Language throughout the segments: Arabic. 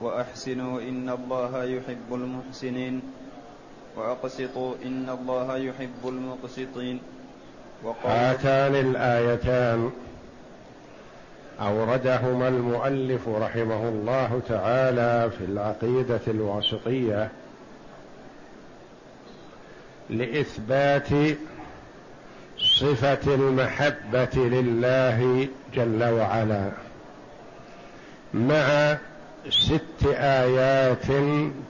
وأحسنوا إن الله يحب المحسنين وأقسطوا إن الله يحب المقسطين هاتان الآيتان أوردهما المؤلف رحمه الله تعالى في العقيدة الواسطية لإثبات صفة المحبة لله جل وعلا مع ست آيات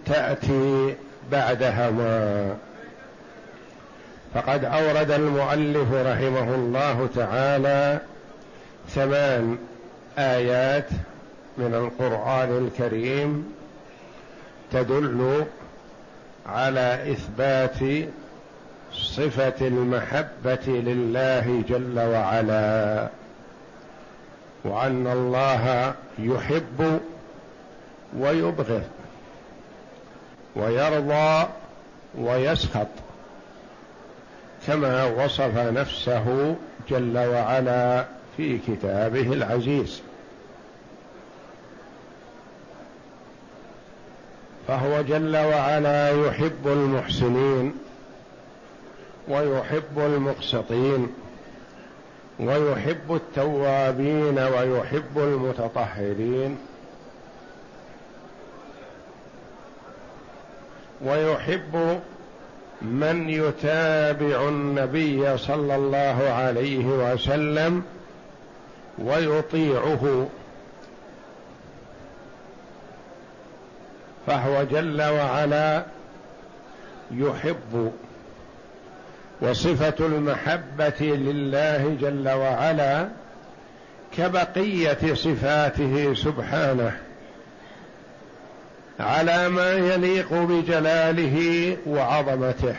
تأتي بعدهما. فقد أورد المؤلف رحمه الله تعالى ثمان آيات من القرآن الكريم تدل على إثبات صفة المحبة لله جل وعلا وأن الله يحب ويبغض ويرضى ويسخط كما وصف نفسه جل وعلا في كتابه العزيز. فهو جل وعلا يحب المحسنين ويحب المقسطين ويحب التوابين ويحب المتطهرين. ويحب من يتابع النبي صلى الله عليه وسلم ويطيعه. فهو جل وعلا يحب وصفة المحبة لله جل وعلا كبقية صفاته سبحانه. على ما يليق بجلاله وعظمته.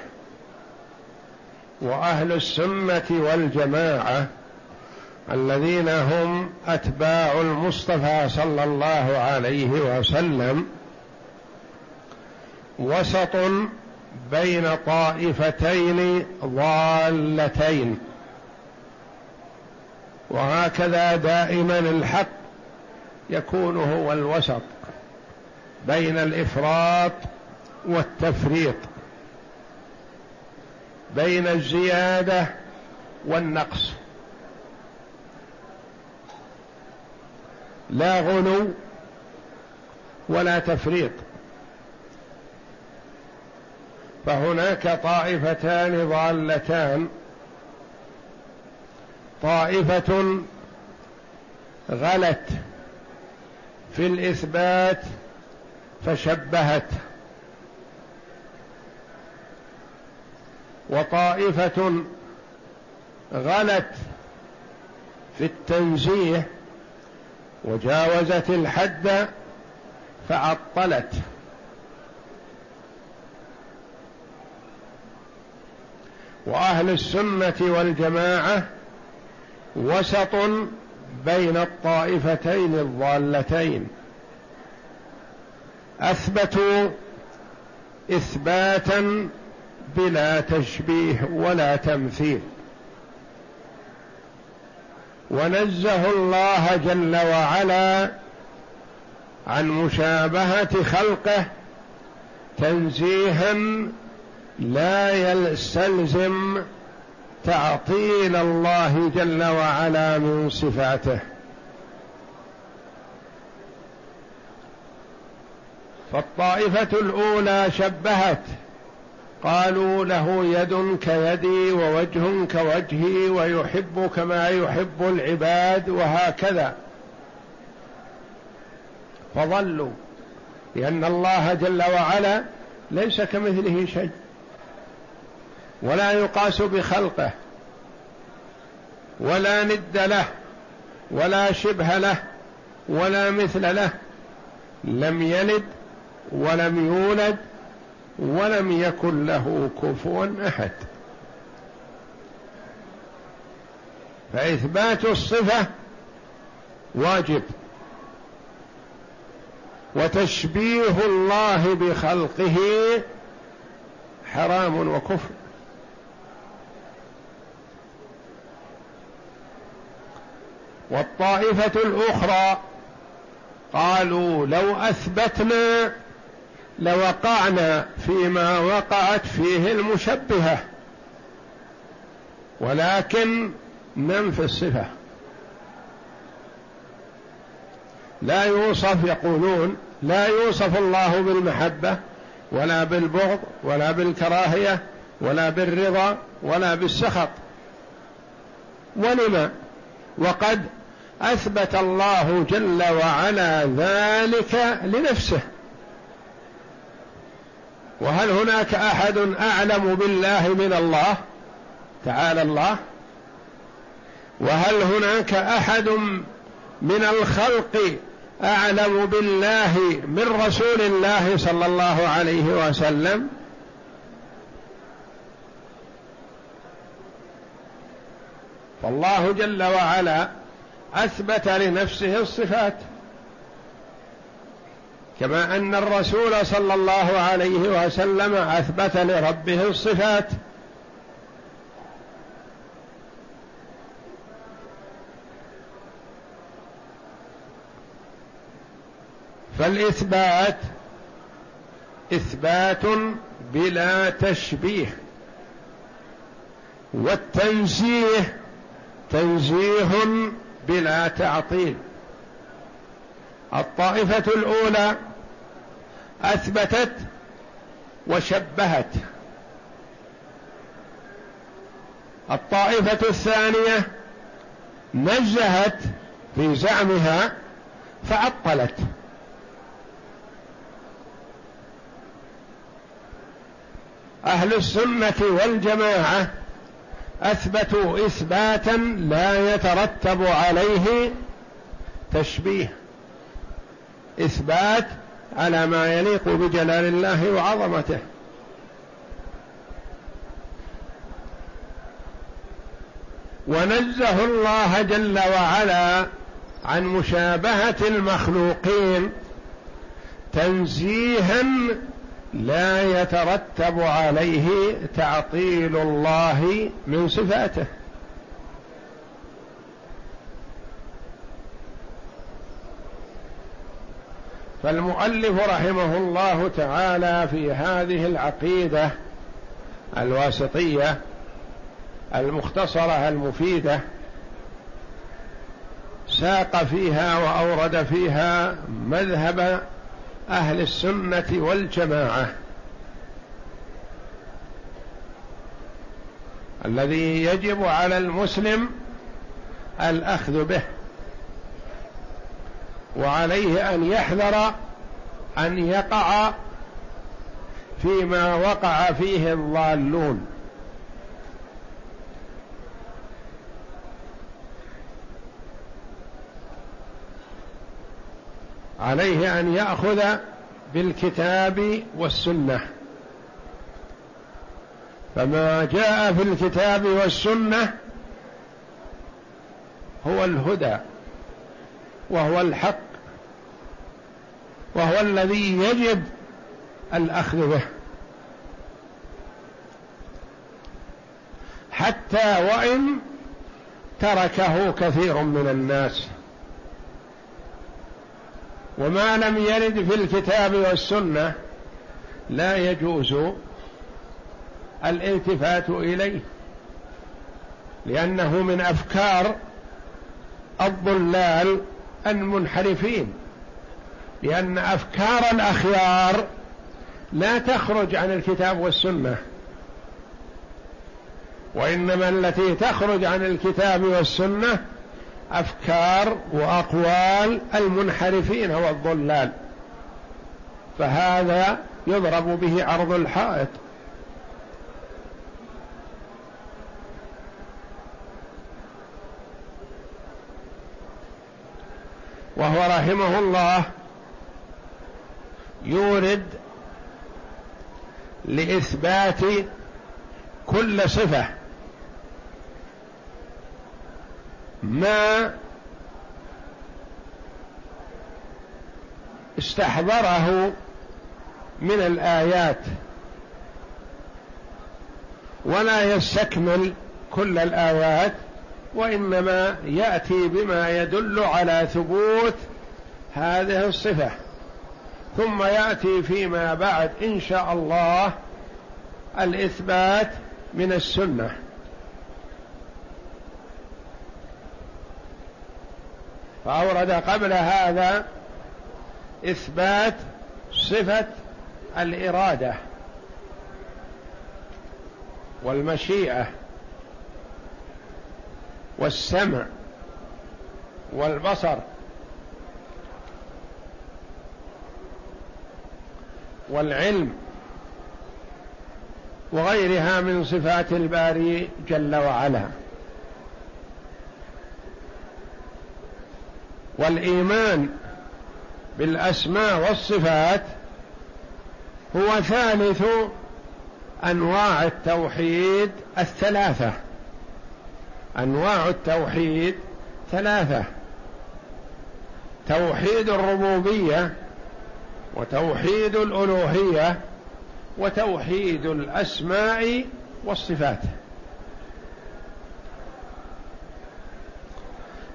وأهل السنة والجماعة الذين هم أتباع المصطفى صلى الله عليه وسلم وسط بين طائفتين ضالتين. وهكذا دائما الحق يكون هو الوسط. بين الإفراط والتفريط بين الزيادة والنقص. لا غلو ولا تفريط. فهناك طائفتان ضالتان. طائفة غلت في الإثبات فشبهت وطائفة غلت في التنزيه وجاوزت الحد فعطلت. وأهل السنة والجماعة وسط بين الطائفتين الضالتين. اثبتوا إثباتا بلا تشبيه ولا تمثيل. ونزه الله جل وعلا عن مشابهة خلقه تنزيها لا يستلزم تعطيل الله جل وعلا من صفاته. فالطائفة الأولى شبهت. قالوا له يد كيدي ووجه كوجهي ويحب كما يحب العباد وهكذا. فضلوا لأن الله جل وعلا ليس كمثله شيء ولا يقاس بخلقه ولا ند له ولا شبه له ولا مثل له. لم يلد ولم يولد ولم يكن له كفوا أحد. فإثبات الصفة واجب وتشبيه الله بخلقه حرام وكفر. والطائفة الأخرى قالوا لو أثبتنا لوقعنا فيما وقعت فيه المشبهة ولكن ننفي الصفة. لا يوصف يقولون لا يوصف الله بالمحبة ولا بالبغض ولا بالكراهية ولا بالرضا ولا بالسخط. ولما؟ وقد أثبت الله جل وعلا ذلك لنفسه. وهل هناك أحد أعلم بالله من الله؟ تعالى الله. وهل هناك أحد من الخلق أعلم بالله من رسول الله صلى الله عليه وسلم؟ فالله جل وعلا أثبت لنفسه الصفات. كما أن الرسول صلى الله عليه وسلم أثبت لربه الصفات. فالإثبات إثبات بلا تشبيه والتنزيه تنزيه بلا تعطيل. الطائفة الأولى أثبتت وشبهت. الطائفة الثانية نزهت في زعمها فعطلت. أهل السنة والجماعة أثبتوا إثباتا لا يترتب عليه تشبيه. إثبات على ما يليق بجلال الله وعظمته. ونزه الله جل وعلا عن مشابهة المخلوقين تنزيها لا يترتب عليه تعطيل الله من صفاته. فالمؤلف رحمه الله تعالى في هذه العقيدة الواسطية المختصرة المفيدة ساق فيها وأورد فيها مذهب أهل السنة والجماعة الذي يجب على المسلم الأخذ به وعليه أن يحذر أن يقع فيما وقع فيه الضالون. عليه أن يأخذ بالكتاب والسنة. فما جاء في الكتاب والسنة هو الهدى. وهو الحق وهو الذي يجب الأخذ به. حتى وإن تركه كثير من الناس. وما لم يرد في الكتاب والسنة لا يجوز الالتفات إليه لأنه من أفكار الضلال المنحرفين لأن أفكار الأخيار لا تخرج عن الكتاب والسنة وإنما التي تخرج عن الكتاب والسنة أفكار وأقوال المنحرفين والضلال فهذا يضرب به عرض الحائط. وهو رحمه الله يورد لإثبات كل صفة ما استحضره من الآيات ولا يستكمل كل الآيات وإنما يأتي بما يدل على ثبوت هذه الصفة. ثم يأتي فيما بعد إن شاء الله الإثبات من السنة. فأورد قبل هذا إثبات صفة الإرادة والمشيئة. والسمع والبصر والعلم وغيرها من صفات الباري جل وعلا. والإيمان بالأسماء والصفات هو ثالث أنواع التوحيد الثلاثة. أنواع التوحيد ثلاثة. توحيد الربوبية وتوحيد الألوهية وتوحيد الأسماء والصفات.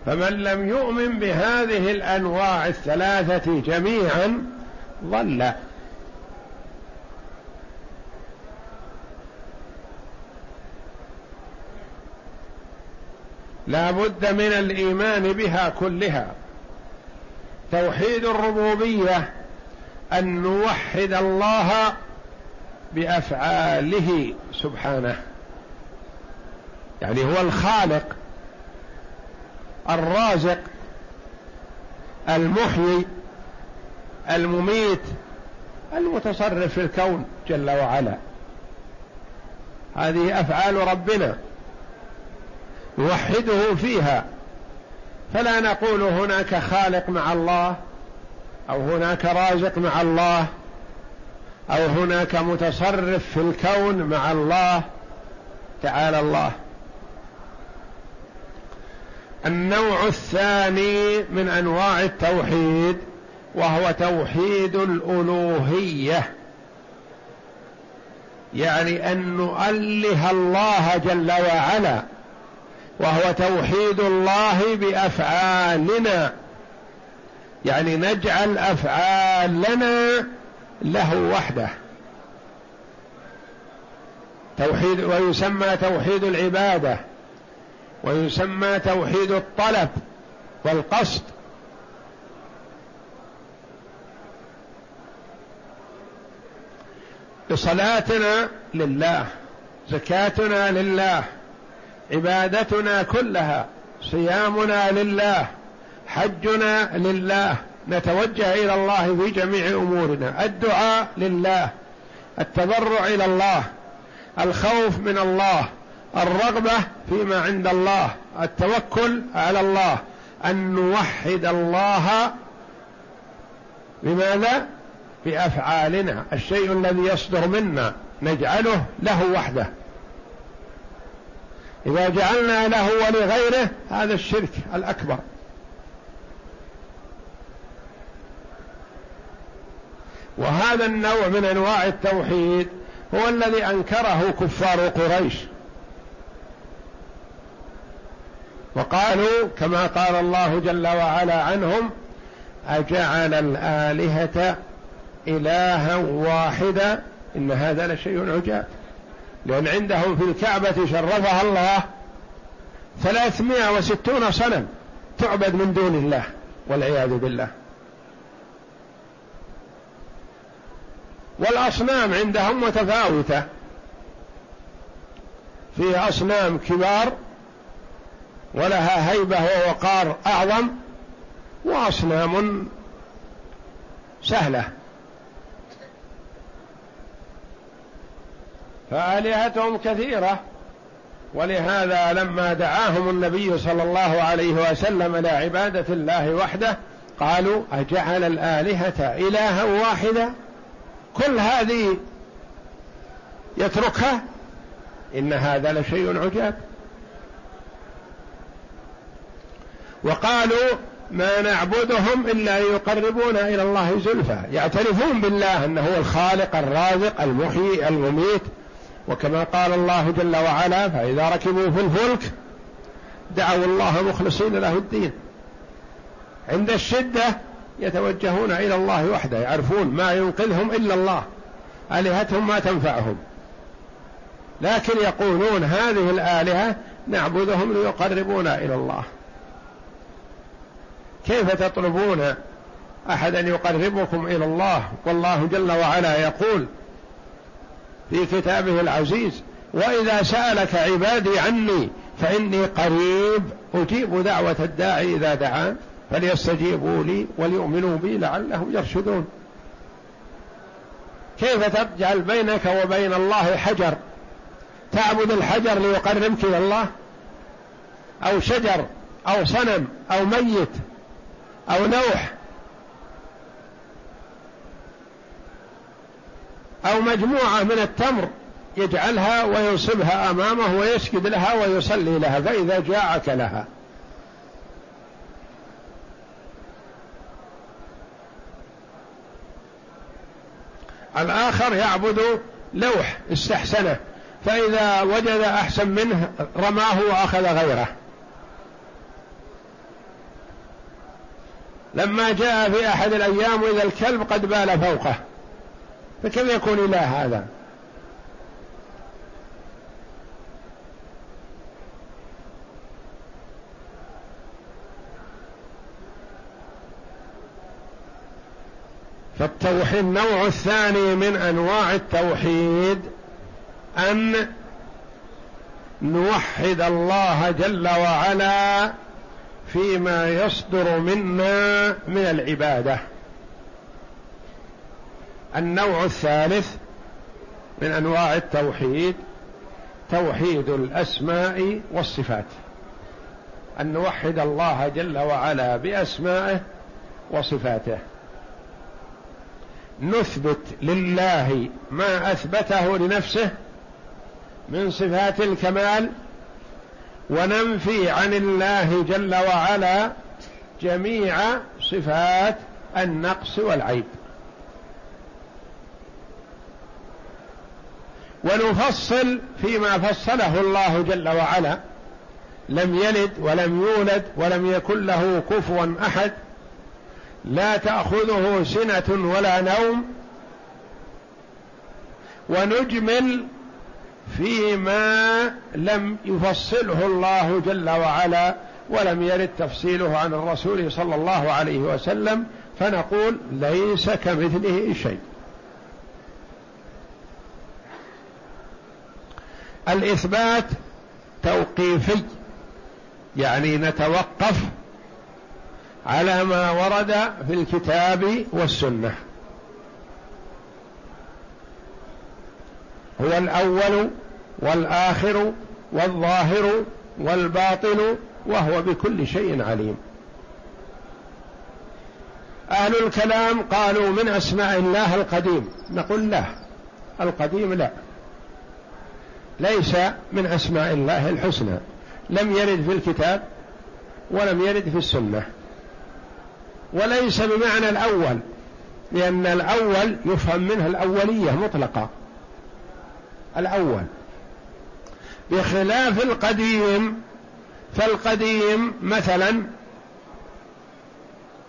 فمن لم يؤمن بهذه الأنواع الثلاثة جميعا ضل. لا بد من الإيمان بها كلها. توحيد الربوبية أن نوحد الله بأفعاله سبحانه. يعني هو الخالق الرازق المحيي المميت المتصرف في الكون جل وعلا. هذه أفعال ربنا. نوحده فيها. فلا نقول هناك خالق مع الله أو هناك رازق مع الله أو هناك متصرف في الكون مع الله. تعالى الله. النوع الثاني من أنواع التوحيد وهو توحيد الألوهية. يعني أن نؤله الله جل وعلا. وهو توحيد الله بأفعالنا. يعني نجعل أفعالنا له وحده. توحيد ويسمى توحيد العبادة ويسمى توحيد الطلب والقصد. صلاتنا لله زكاتنا لله. عبادتنا كلها صيامنا لله حجنا لله نتوجه إلى الله في جميع أمورنا الدعاء لله التضرع إلى الله الخوف من الله الرغبة فيما عند الله التوكل على الله أن نوحد الله بماذا؟ بأفعالنا الشيء الذي يصدر منا نجعله له وحده. إذا جعلنا له ولغيره هذا الشرك الأكبر. وهذا النوع من أنواع التوحيد هو الذي أنكره كفار قريش. وقالوا كما قال الله جل وعلا عنهم أجعل الآلهة إلها واحدا إن هذا لشيء عجاب. لأن عندهم في الكعبة شرفها الله ثلاثمائة وستون صنم تعبد من دون الله والعياذ بالله. والأصنام عندهم متفاوتة. في أصنام كبار ولها هيبة ووقار أعظم وأصنام سهلة. فآلهتهم كثيرة. ولهذا لما دعاهم النبي صلى الله عليه وسلم إلى عبادة الله وحده قالوا أجعل الآلهة إلها واحدة؟ كل هذه يتركها؟ إن هذا لشيء عجاب. وقالوا ما نعبدهم إلا ليقربونا إلى الله زلفى. يعترفون بالله أنه هو الخالق الرازق المحيي المميت. وكما قال الله جل وعلا فإذا ركبوا في الفلك دعوا الله مخلصين له الدين. عند الشدة يتوجهون إلى الله وحده يعرفون ما ينقذهم إلا الله آلهتهم ما تنفعهم. لكن يقولون هذه الآلهة نعبدهم ليقربونا إلى الله. كيف تطلبون أحدا يقربكم إلى الله؟ والله جل وعلا يقول في كتابه العزيز وإذا سألك عبادي عني فإني قريب أجيب دعوة الداعي إذا دعان فليستجيبوا لي وليؤمنوا بي لعلهم يرشدون. كيف تجعل بينك وبين الله حجر؟ تعبد الحجر ليقربك إلى الله؟ أو شجر أو صنم أو ميت أو نوح أو مجموعة من التمر يجعلها وينصبها أمامه ويسجد لها ويصلي لها فإذا جاء أكلها الآخر يعبد لوح استحسنه فإذا وجد أحسن منه رماه وأخذ غيره. لما جاء في أحد الأيام إذا الكلب قد بال فوقه. فكيف يكون إله هذا؟ فالتوحيد النوع الثاني من أنواع التوحيد أن نوحد الله جل وعلا فيما يصدر منا من العبادة. النوع الثالث من أنواع التوحيد توحيد الأسماء والصفات. أن نوحد الله جل وعلا بأسمائه وصفاته. نثبت لله ما أثبته لنفسه من صفات الكمال وننفي عن الله جل وعلا جميع صفات النقص والعيب. ونفصل فيما فصله الله جل وعلا. لم يلد ولم يولد ولم يكن له كفوا أحد. لا تأخذه سنة ولا نوم. ونجمل فيما لم يفصله الله جل وعلا ولم يرد تفصيله عن الرسول صلى الله عليه وسلم. فنقول ليس كمثله شيء. الإثبات توقيفي يعني نتوقف على ما ورد في الكتاب والسنة. هو الأول والآخر والظاهر والباطن وهو بكل شيء عليم. أهل الكلام قالوا من أسماء الله القديم؟ نقول لا القديم لا. ليس من أسماء الله الحسنى. لم يرد في الكتاب ولم يرد في السنة. وليس بمعنى الأول لأن الأول يفهم منه الأولية مطلقة. الأول. بخلاف القديم فالقديم مثلا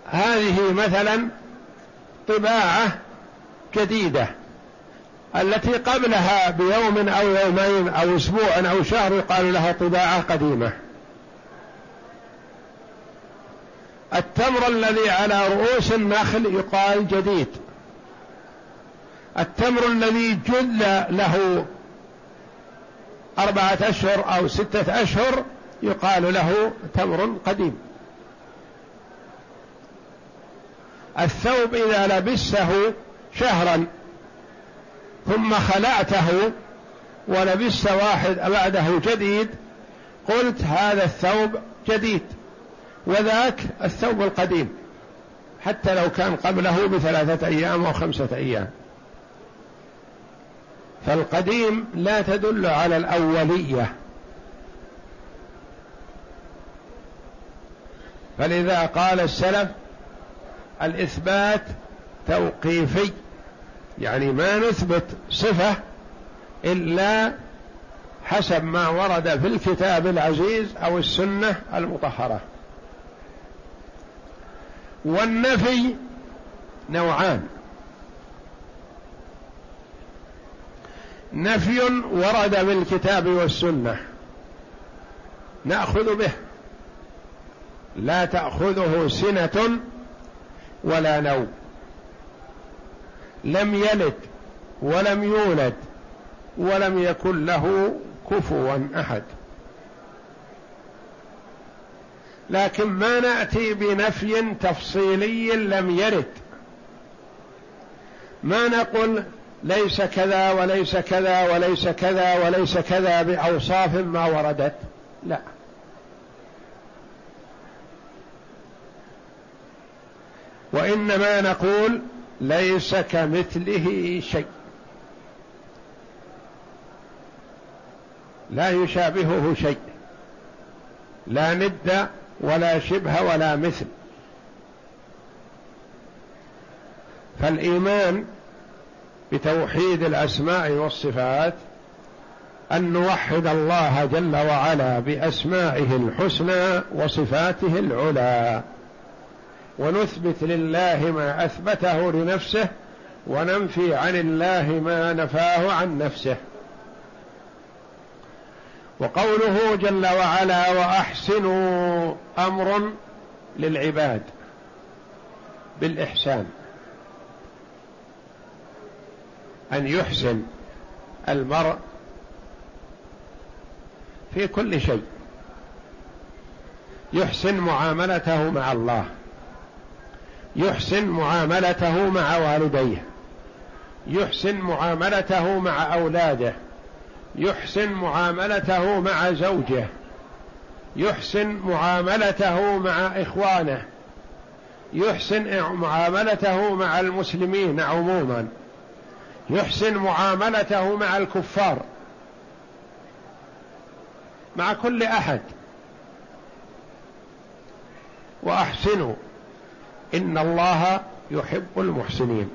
هذه مثلا طباعة جديدة. التي قبلها بيوم أو يومين أو أسبوع أو شهر يقال لها طباعة قديمة. التمر الذي على رؤوس النخل يقال جديد. التمر الذي جل له أربعة أشهر أو ستة أشهر يقال له تمر قديم. الثوب إذا لبسته شهرا ثم خلعته ولبست واحد بعده جديد قلت هذا الثوب جديد وذاك الثوب القديم حتى لو كان قبله بثلاثة أيام أو خمسة أيام. فالقديم لا تدل على الأولية. فلذا قال السلف الإثبات توقيفي. يعني ما نثبت صفة إلا حسب ما ورد في الكتاب العزيز أو السنة المطهرة. والنفي نوعان. نفي ورد بالكتاب والسنة. نأخذ به. لا تأخذه سنة ولا نوم. لم يلد ولم يولد ولم يكن له كفوا أحد. لكن ما نأتي بنفي تفصيلي لم يرد. ما نقول ليس كذا وليس كذا وليس كذا وليس كذا بأوصاف ما وردت. لا. وإنما نقول ليس كمثله شيء. لا يشابهه شيء. لا ند ولا شبه ولا مثل. فالإيمان بتوحيد الأسماء والصفات أن نوحد الله جل وعلا بأسمائه الحسنى وصفاته العلى. ونثبت لله ما أثبته لنفسه وننفي عن الله ما نفاه عن نفسه. وقوله جل وعلا وأحسنوا أمر للعباد بالإحسان. أن يحسن المرء في كل شيء. يحسن معاملته مع الله. يحسن معاملته مع والديه. يحسن معاملته مع أولاده. يحسن معاملته مع زوجه. يحسن معاملته مع إخوانه. يحسن معاملته مع المسلمين عموما. يحسن معاملته مع الكفار. مع كل أحد. واحسنوا إن الله يحب المحسنين.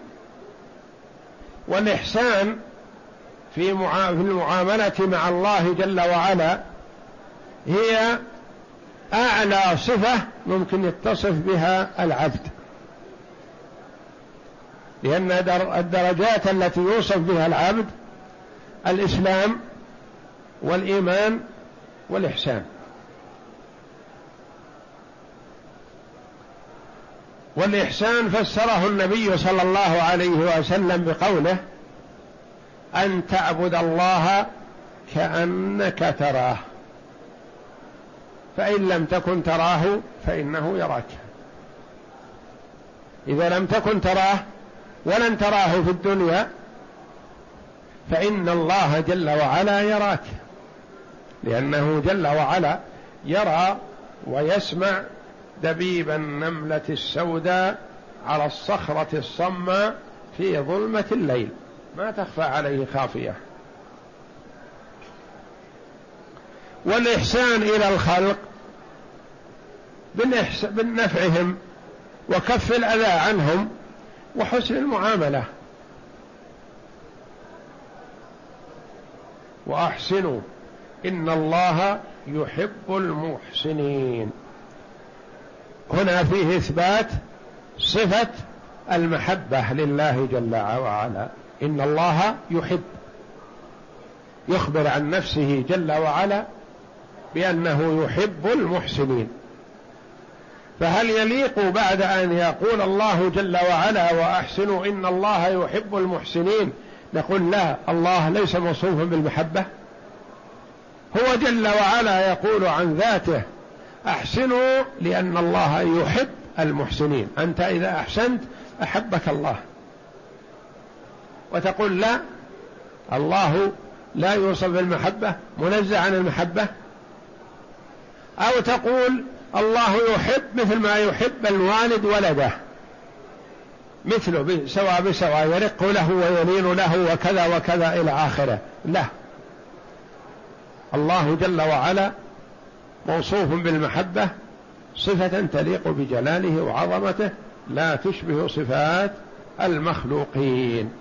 والإحسان في المعاملة مع الله جل وعلا هي أعلى صفة ممكن يتصف بها العبد. لأن الدرجات التي يوصف بها العبد الإسلام والإيمان والإحسان. والإحسان فسره النبي صلى الله عليه وسلم بقوله أن تعبد الله كأنك تراه فإن لم تكن تراه فإنه يراك. إذا لم تكن تراه ولن تراه في الدنيا فإن الله جل وعلا يراك لأنه جل وعلا يرى ويسمع دبيب النملة السوداء على الصخرة الصماء في ظلمة الليل. ما تخفى عليه خافية. والإحسان إلى الخلق بنفعهم وكف الأذى عنهم وحسن المعاملة. وأحسنوا إن الله يحب المحسنين. هنا فيه إثبات صفة المحبة لله جل وعلا. إن الله يحب يخبر عن نفسه جل وعلا بأنه يحب المحسنين. فهل يليق بعد أن يقول الله جل وعلا وأحسنوا إن الله يحب المحسنين؟ نقول لا الله ليس موصوفا بالمحبة. هو جل وعلا يقول عن ذاته أحسنوا لأن الله يحب المحسنين. أنت إذا أحسنت أحبك الله. وتقول لا الله لا يوصف بالمحبة منزه عن المحبة. أو تقول الله يحب مثل ما يحب الوالد ولده. مثله سواء بسواء يرق له ويلين له وكذا وكذا إلى آخره. لا. الله جل وعلا موصوف بالمحبة صفة تليق بجلاله وعظمته لا تشبه صفات المخلوقين.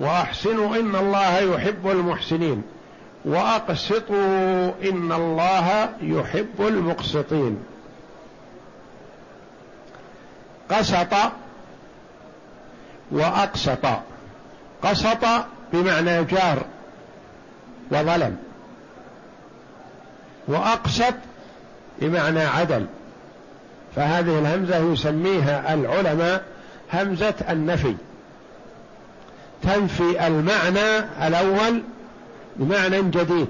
وأحسنوا إن الله يحب المحسنين وأقسطوا إن الله يحب المقسطين. قسط وأقسط. قسط بمعنى جار وظلم. وأقسط بمعنى عدل. فهذه الهمزة يسميها العلماء همزة النفي. تنفي المعنى الأول بمعنى جديد.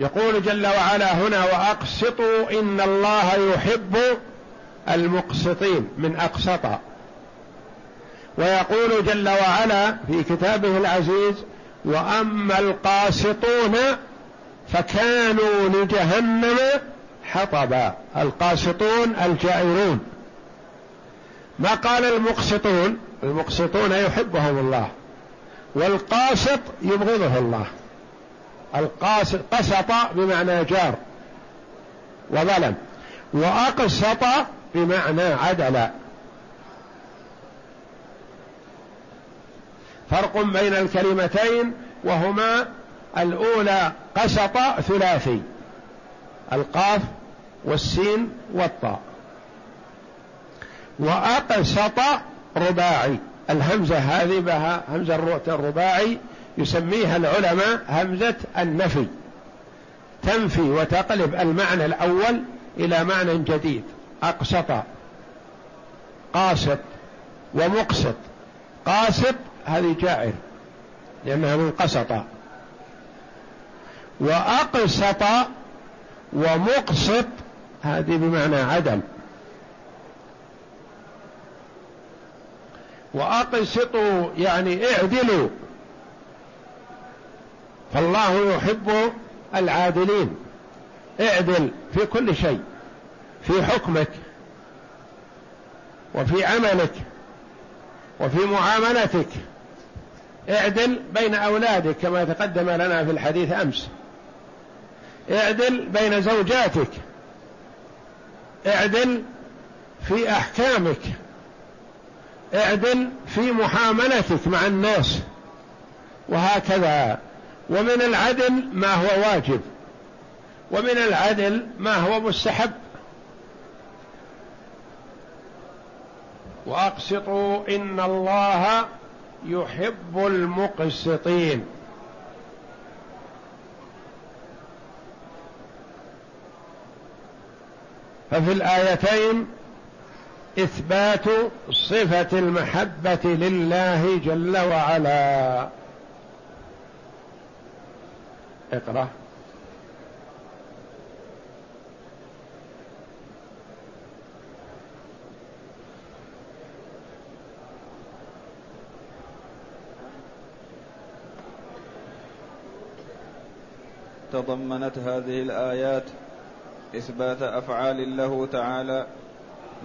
يقول جل وعلا هنا وأقسطوا إن الله يحب المقسطين من أقسط. ويقول جل وعلا في كتابه العزيز وأما القاسطون فكانوا لجهنم حطبا. القاسطون الجائرون. ما قال المقسطون؟ المقسطون يحبهم الله والقاسط يبغضه الله. القاسط قسط بمعنى جار وظلم وأقسط بمعنى عدل. فرق بين الكلمتين وهما الأولى قسط ثلاثي القاف والسين والطاء. وأقسط رباعي الهمزة هذه بها همزة الرباعي يسميها العلماء همزة النفي. تنفي وتقلب المعنى الأول إلى معنى جديد أقسط قاسط ومقسط قاسط هذه جائر لأنها من قسط وأقسط ومقسط هذه بمعنى عدل وأقسطوا يعني اعدلوا. فالله يحب العادلين. اعدل في كل شيء في حكمك وفي عملك وفي معاملتك. اعدل بين أولادك كما تقدم لنا في الحديث أمس. اعدل بين زوجاتك. اعدل في أحكامك. اعدل في معاملتك مع الناس. وهكذا. ومن العدل ما هو واجب. ومن العدل ما هو مستحب. وأقسطوا إن الله يحب المقسطين. ففي الآيتين إثبات صفة المحبة لله جل وعلا. اقرأ. تضمنت هذه الآيات إثبات أفعال له تعالى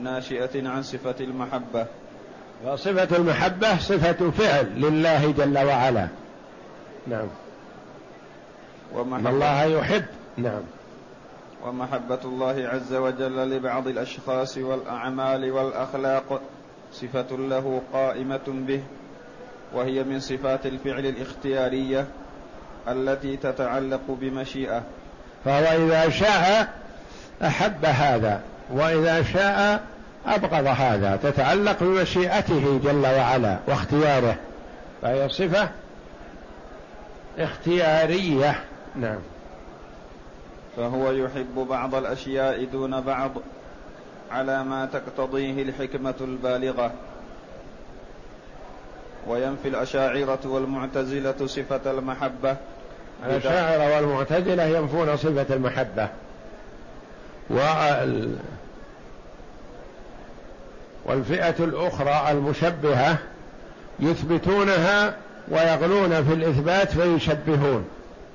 ناشئة عن صفة المحبة. وصفة المحبة صفة فعل لله جل وعلا. نعم. ومحبة الله يحب. نعم. ومحبة الله عز وجل لبعض الأشخاص والأعمال والأخلاق صفة له قائمة به وهي من صفات الفعل الاختيارية التي تتعلق بمشيئة. فهو إذا شاء أحب هذا وإذا شاء أبغض هذا تتعلق بمشيئته جل وعلا واختياره. فهي صفة اختيارية. نعم. فهو يحب بعض الأشياء دون بعض على ما تقتضيه الحكمة البالغة. وينفي الأشاعرة والمعتزلة صفة المحبة. الأشاعرة والمعتزلة ينفون صفة المحبة. وال والفئة الأخرى المشبهة يثبتونها ويغلون في الإثبات فيشبهون.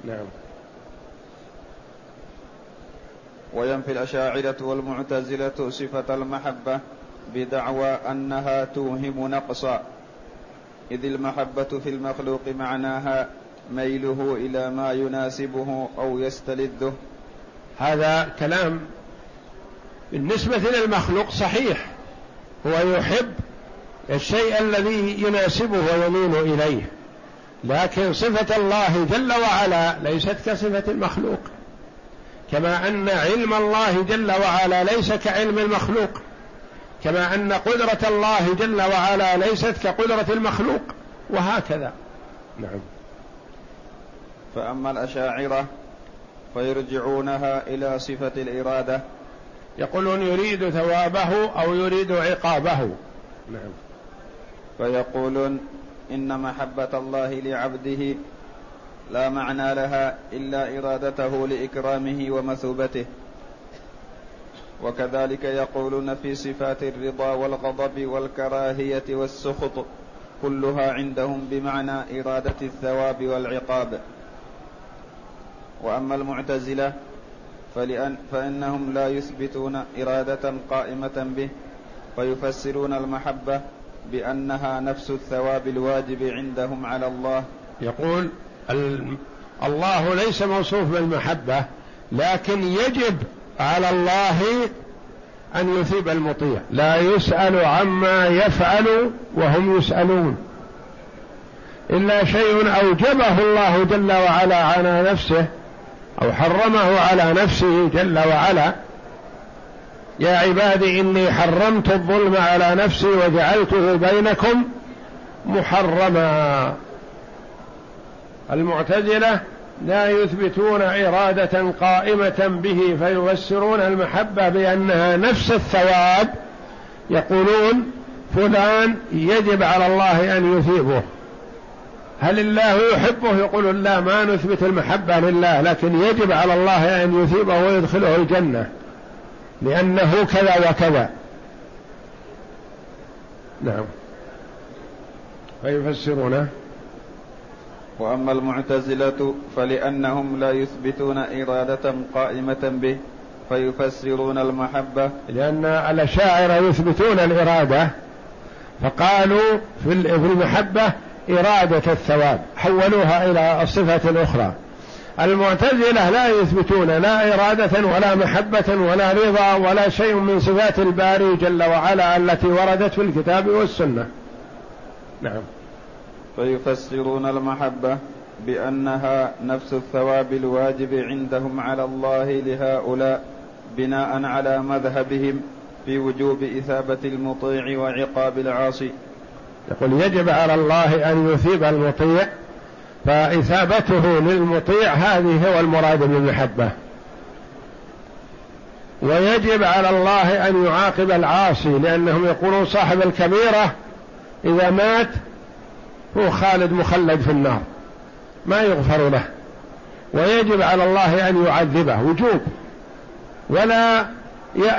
نعم. وينفي الأشاعرة والمعتزلة صفة المحبة بدعوى أنها توهم نقصا. إذ المحبة في المخلوق معناها ميله إلى ما يناسبه أو يستلذه. هذا كلام بالنسبة للمخلوق صحيح. هو يحب الشيء الذي يناسبه ويميل إليه. لكن صفة الله جل وعلا ليست كصفة المخلوق. كما أن علم الله جل وعلا ليس كعلم المخلوق. كما أن قدرة الله جل وعلا ليست كقدرة المخلوق وهكذا. نعم. فأما الأشاعرة فيرجعونها إلى صفة الإرادة. يقولون يريد ثوابه أو يريد عقابه. نعم. فيقولون إن محبة الله لعبده لا معنى لها إلا إرادته لإكرامه ومثوبته. وكذلك يقولون في صفات الرضا والغضب والكراهية والسخط كلها عندهم بمعنى إرادة الثواب والعقاب. وأما المعتزلة فلأن فإنهم لا يثبتون إرادة قائمة به فيفسرون المحبة بأنها نفس الثواب الواجب عندهم على الله. يقول الله ليس موصوف بالمحبة لكن يجب على الله أن يثيب المطيع. لا يسأل عما يفعل وهم يسألون. إلا شيء أوجبه الله جل وعلا على نفسه أو حرمه على نفسه جل وعلا يا عبادي إني حرمت الظلم على نفسي وجعلته بينكم محرما. المعتزلة لا يثبتون إرادة قائمة به فيفسرون المحبة بأنها نفس الثواب. يقولون فلان يجب على الله أن يثيبه. هل الله يحبه؟ يقول لا ما نثبت المحبة لله لكن يجب على الله أن يثيبه ويدخله الجنة. لأنه كذا وكذا. نعم. فيفسرونه. وأما المعتزلة فلأنهم لا يثبتون إرادة قائمة به فيفسرون المحبة. لأن الأشاعرة يثبتون الإرادة فقالوا في المحبة إرادة الثواب حولوها إلى الصفة الأخرى. المعتزلة لا يثبتون لا إرادة ولا محبة ولا رضا ولا شيء من صفات الباري جل وعلا التي وردت في الكتاب والسنة. نعم. فيفسرون المحبة بأنها نفس الثواب الواجب عندهم على الله لهؤلاء بناء على مذهبهم في وجوب إثابة المطيع وعقاب العاصي. يقول يجب على الله أن يثيب المطيع فإثابته للمطيع هذه هو المراد بالمحبة. ويجب على الله أن يعاقب العاصي لأنهم يقولون صاحب الكبيرة إذا مات هو خالد مخلد في النار. ما يغفر له. ويجب على الله أن يعذبه. وجوب. ولا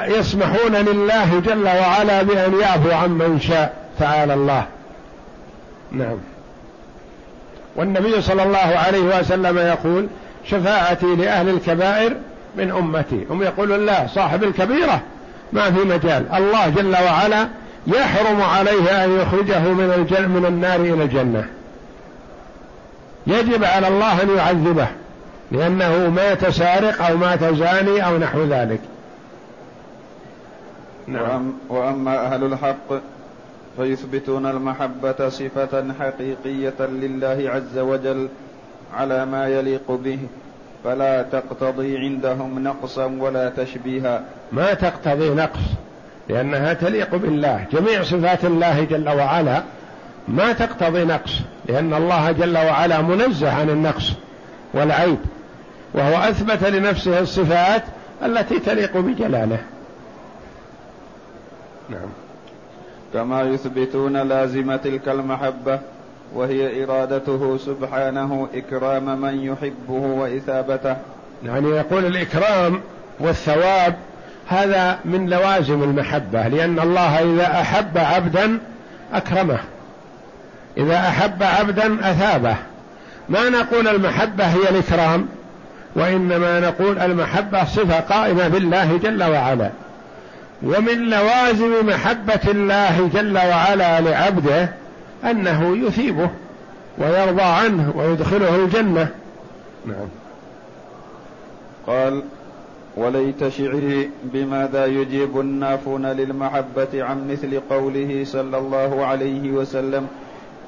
يسمحون لله جل وعلا بأن يعفو عمن شاء. تعالى الله. نعم. والنبي صلى الله عليه وسلم يقول شفاعتي لأهل الكبائر من أمتي. هم يقولون لا صاحب الكبيرة ما في مجال. الله جل وعلا يحرم عليه أن يخرجه من الجنة من النار إلى الجنة. يجب على الله أن يعذبه لأنه مات سارق أو مات زاني أو نحو ذلك. نعم. وأما أهل الحق فيثبتون المحبة صفة حقيقية لله عز وجل على ما يليق به فلا تقتضي عندهم نقصا ولا تشبيها. ما تقتضي نقص. لأنها تليق بالله. جميع صفات الله جل وعلا ما تقتضي نقص لأن الله جل وعلا منزه عن النقص والعيب وهو أثبت لنفسه الصفات التي تليق بجلاله. نعم. كما يثبتون لازم تلك المحبة وهي إرادته سبحانه إكرام من يحبه وإثابته. يعني يقول الإكرام والثواب هذا من لوازم المحبة لأن الله إذا أحب عبدا أكرمه إذا أحب عبدا أثابه. ما نقول المحبة هي الإكرام وإنما نقول المحبة صفة قائمة بالله جل وعلا. ومن لوازم محبة الله جل وعلا لعبده أنه يثيبه ويرضى عنه ويدخله الجنة. نعم. قال وليت شعري بماذا يجيب النافون للمحبة عن مثل قوله صلى الله عليه وسلم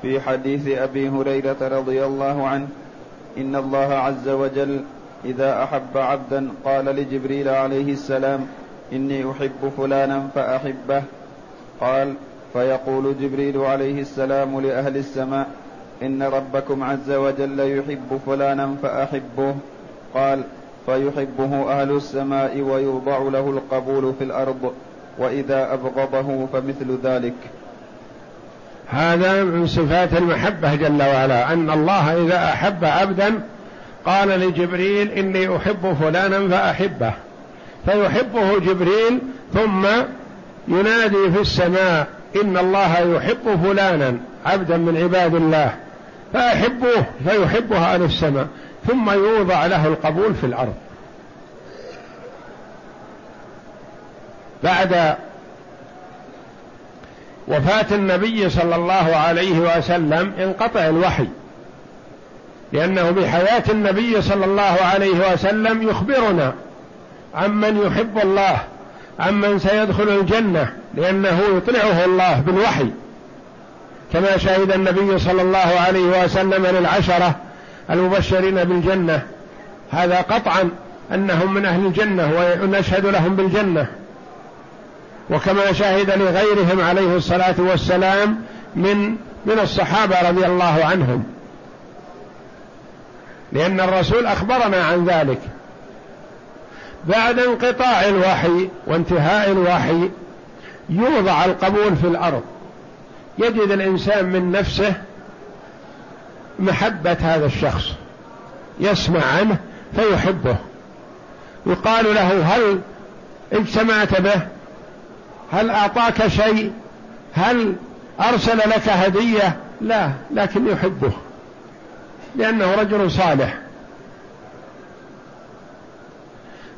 في حديث أبي هريرة رضي الله عنه إن الله عز وجل إذا أحب عبدا قال لجبريل عليه السلام إني أحب فلانا فأحبه. قال فيقول جبريل عليه السلام لأهل السماء إن ربكم عز وجل يحب فلانا فأحبه. قال فيحبه أهل السماء ويوضع له القبول في الأرض وإذا أبغضه فمثل ذلك. هذا من صفات المحبة جل وعلا أن الله إذا أحب عبدا قال لجبريل إني أحب فلانا فأحبه. فيحبه جبريل ثم ينادي في السماء إن الله يحب فلانا عبدا من عباد الله. فأحبوه فيحبه أهل السماء. ثم يوضع له القبول في الأرض. بعد وفاة النبي صلى الله عليه وسلم انقطع الوحي لأنه بحياة النبي صلى الله عليه وسلم يخبرنا عمن يحب الله عمن سيدخل الجنة لأنه يطلعه الله بالوحي. كما شهد النبي صلى الله عليه وسلم للعشرة المبشرين بالجنة. هذا قطعا أنهم من أهل الجنة ونشهد لهم بالجنة. وكما شهد لغيرهم عليه الصلاة والسلام من من الصحابة رضي الله عنهم. لأن الرسول أخبرنا عن ذلك. بعد انقطاع الوحي وانتهاء الوحي يوضع القبول في الأرض. يجد الإنسان من نفسه محبة هذا الشخص. يسمع عنه فيحبه. يقال له هل اجتمعت به هل أعطاك شيء هل أرسل لك هدية؟ لا لكن يحبه لأنه رجل صالح.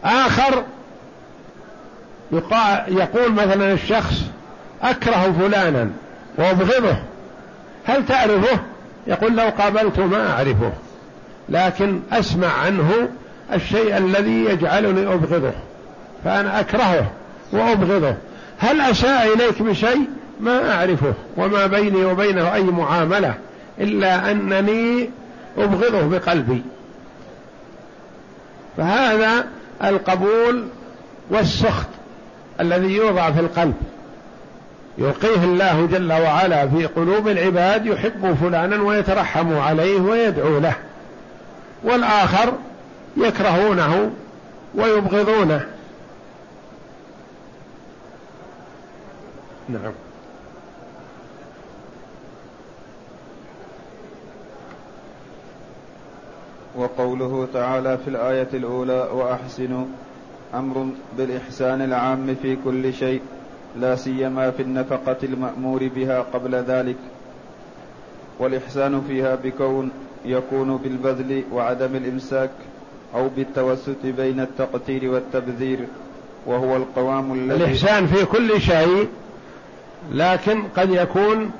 آخر يقول مثلا الشخص أكره فلانا وأبغضه. هل تعرفه؟ يقول لو قابلته ما أعرفه لكن أسمع عنه الشيء الذي يجعلني أبغضه فأنا أكرهه وأبغضه. هل أساء إليك بشيء؟ ما أعرفه وما بيني وبينه أي معاملة إلا أنني أبغضه بقلبي. فهذا القبول والسخط الذي يوضع في القلب. يلقيه الله جل وعلا في قلوب العباد يحب فلانا ويترحم عليه ويدعو له. والآخر يكرهونه ويبغضونه. نعم. وقوله تعالى في الآية الأولى وأحسنوا أمر بالإحسان العام في كل شيء. لا سيما في النفقة المأمور بها قبل ذلك والإحسان فيها بكون يكون بالبذل وعدم الإمساك أو بالتوسط بين التقتير والتبذير وهو القوام الذي الإحسان في كل شيء لكن قد يكون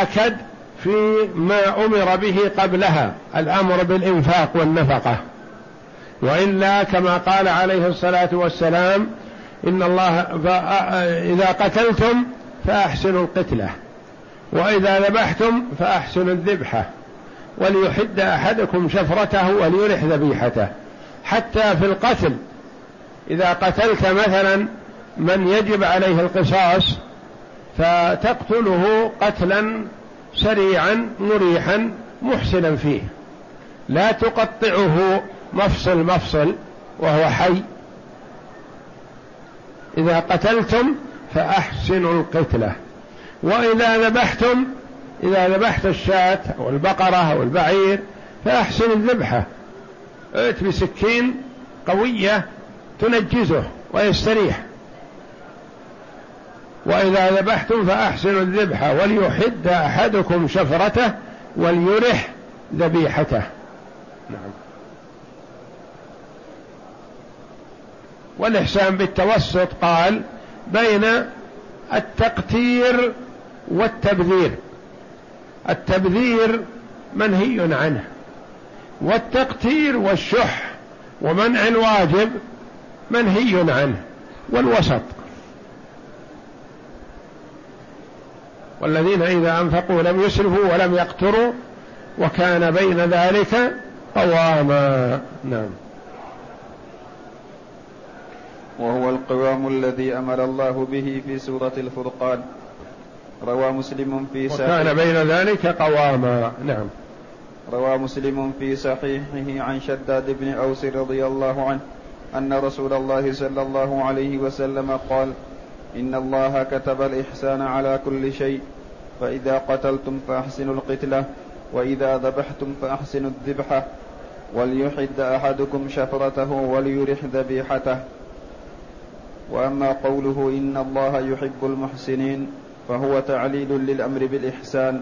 آكد في ما أمر به قبلها الأمر بالإنفاق والنفقة. وإلا كما قال عليه الصلاة والسلام إن الله إذا قتلتم فأحسنوا القتلة وإذا ذبحتم فأحسنوا الذبحة وليحد أحدكم شفرته وليرح ذبيحته. حتى في القتل إذا قتلت مثلا من يجب عليه القصاص فتقتله قتلا سريعا مريحا محسنا فيه. لا تقطعه مفصل مفصل وهو حي. إذا قتلتم فأحسنوا القتلة. وإذا ذبحتم إذا ذبحت الشاة أو البقرة أو البعير فأحسن الذبحة. ائت بسكين قوية تنجزه ويستريح. وإذا ذبحتم فأحسنوا الذبح وليحد أحدكم شفرته وليرح ذبيحته. نعم. والإحسان بالتوسط قال بين التقتير والتبذير. التبذير منهي عنه والتقتير والشح ومنع الواجب منهي عنه والوسط. والذين إذا أنفقوا لم يسرفوا ولم يقتروا وكان بين ذلك قواما. نعم. وهو القوام الذي أمر الله به في سورة الفرقان. روى مسلم في صحيحه وكان بين ذلك قواما. نعم. روى مسلم في صحيحه عن شداد بن أوس رضي الله عنه أن رسول الله صلى الله عليه وسلم قال إن الله كتب الإحسان على كل شيء فإذا قتلتم فأحسنوا القتلة وإذا ذبحتم فأحسنوا الذبحة وليحد أحدكم شفرته وليرح ذبيحته وأما قوله إن الله يحب المحسنين فهو تعليل للأمر بالإحسان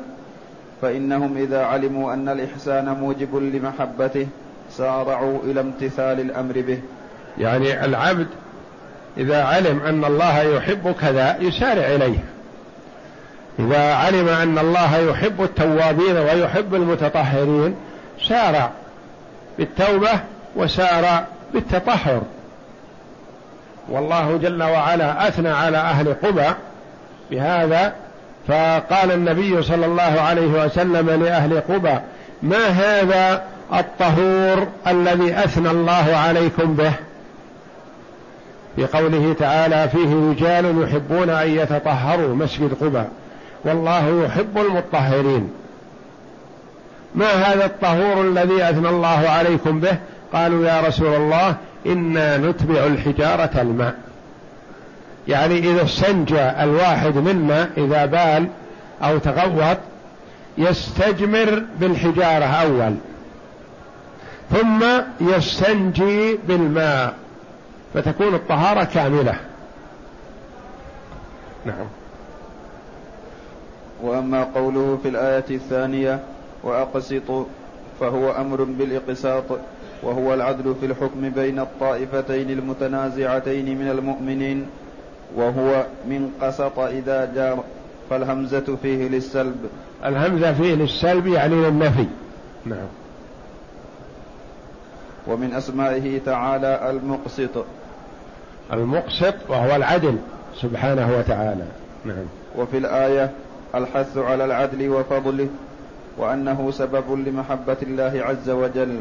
فإنهم إذا علموا أن الإحسان موجب لمحبته سارعوا إلى امتثال الأمر به. يعني العبد إذا علم أن الله يحب كذا يسارع إليه. إذا علم أن الله يحب التوابين ويحب المتطهرين سارع بالتوبة وسارع بالتطهر. والله جل وعلا أثنى على أهل قبى بهذا فقال النبي صلى الله عليه وسلم لأهل قبى ما هذا الطهور الذي أثنى الله عليكم به؟ في قوله تعالى فيه رجال يحبون أن يتطهروا مسجد قبى والله يحب المطهرين. ما هذا الطهور الذي أثنى الله عليكم به؟ قالوا يا رسول الله إنا نتبع الحجارة الماء. يعني إذا استنجى الواحد منا إذا بال أو تغوط يستجمر بالحجارة أول. ثم يستنجي بالماء. فتكون الطهارة كاملة. نعم. وأما قوله في الآية الثانية وأقسطوا فهو أمر بالإقساط. وهو العدل في الحكم بين الطائفتين المتنازعتين من المؤمنين وهو من قسط إذا جار فالهمزة فيه للسلب. الهمزة فيه للسلب يعني للنفي. نعم. ومن أسمائه تعالى المقسط. المقسط وهو العدل سبحانه وتعالى. نعم. وفي الآية الحث على العدل وفضله وأنه سبب لمحبة الله عز وجل.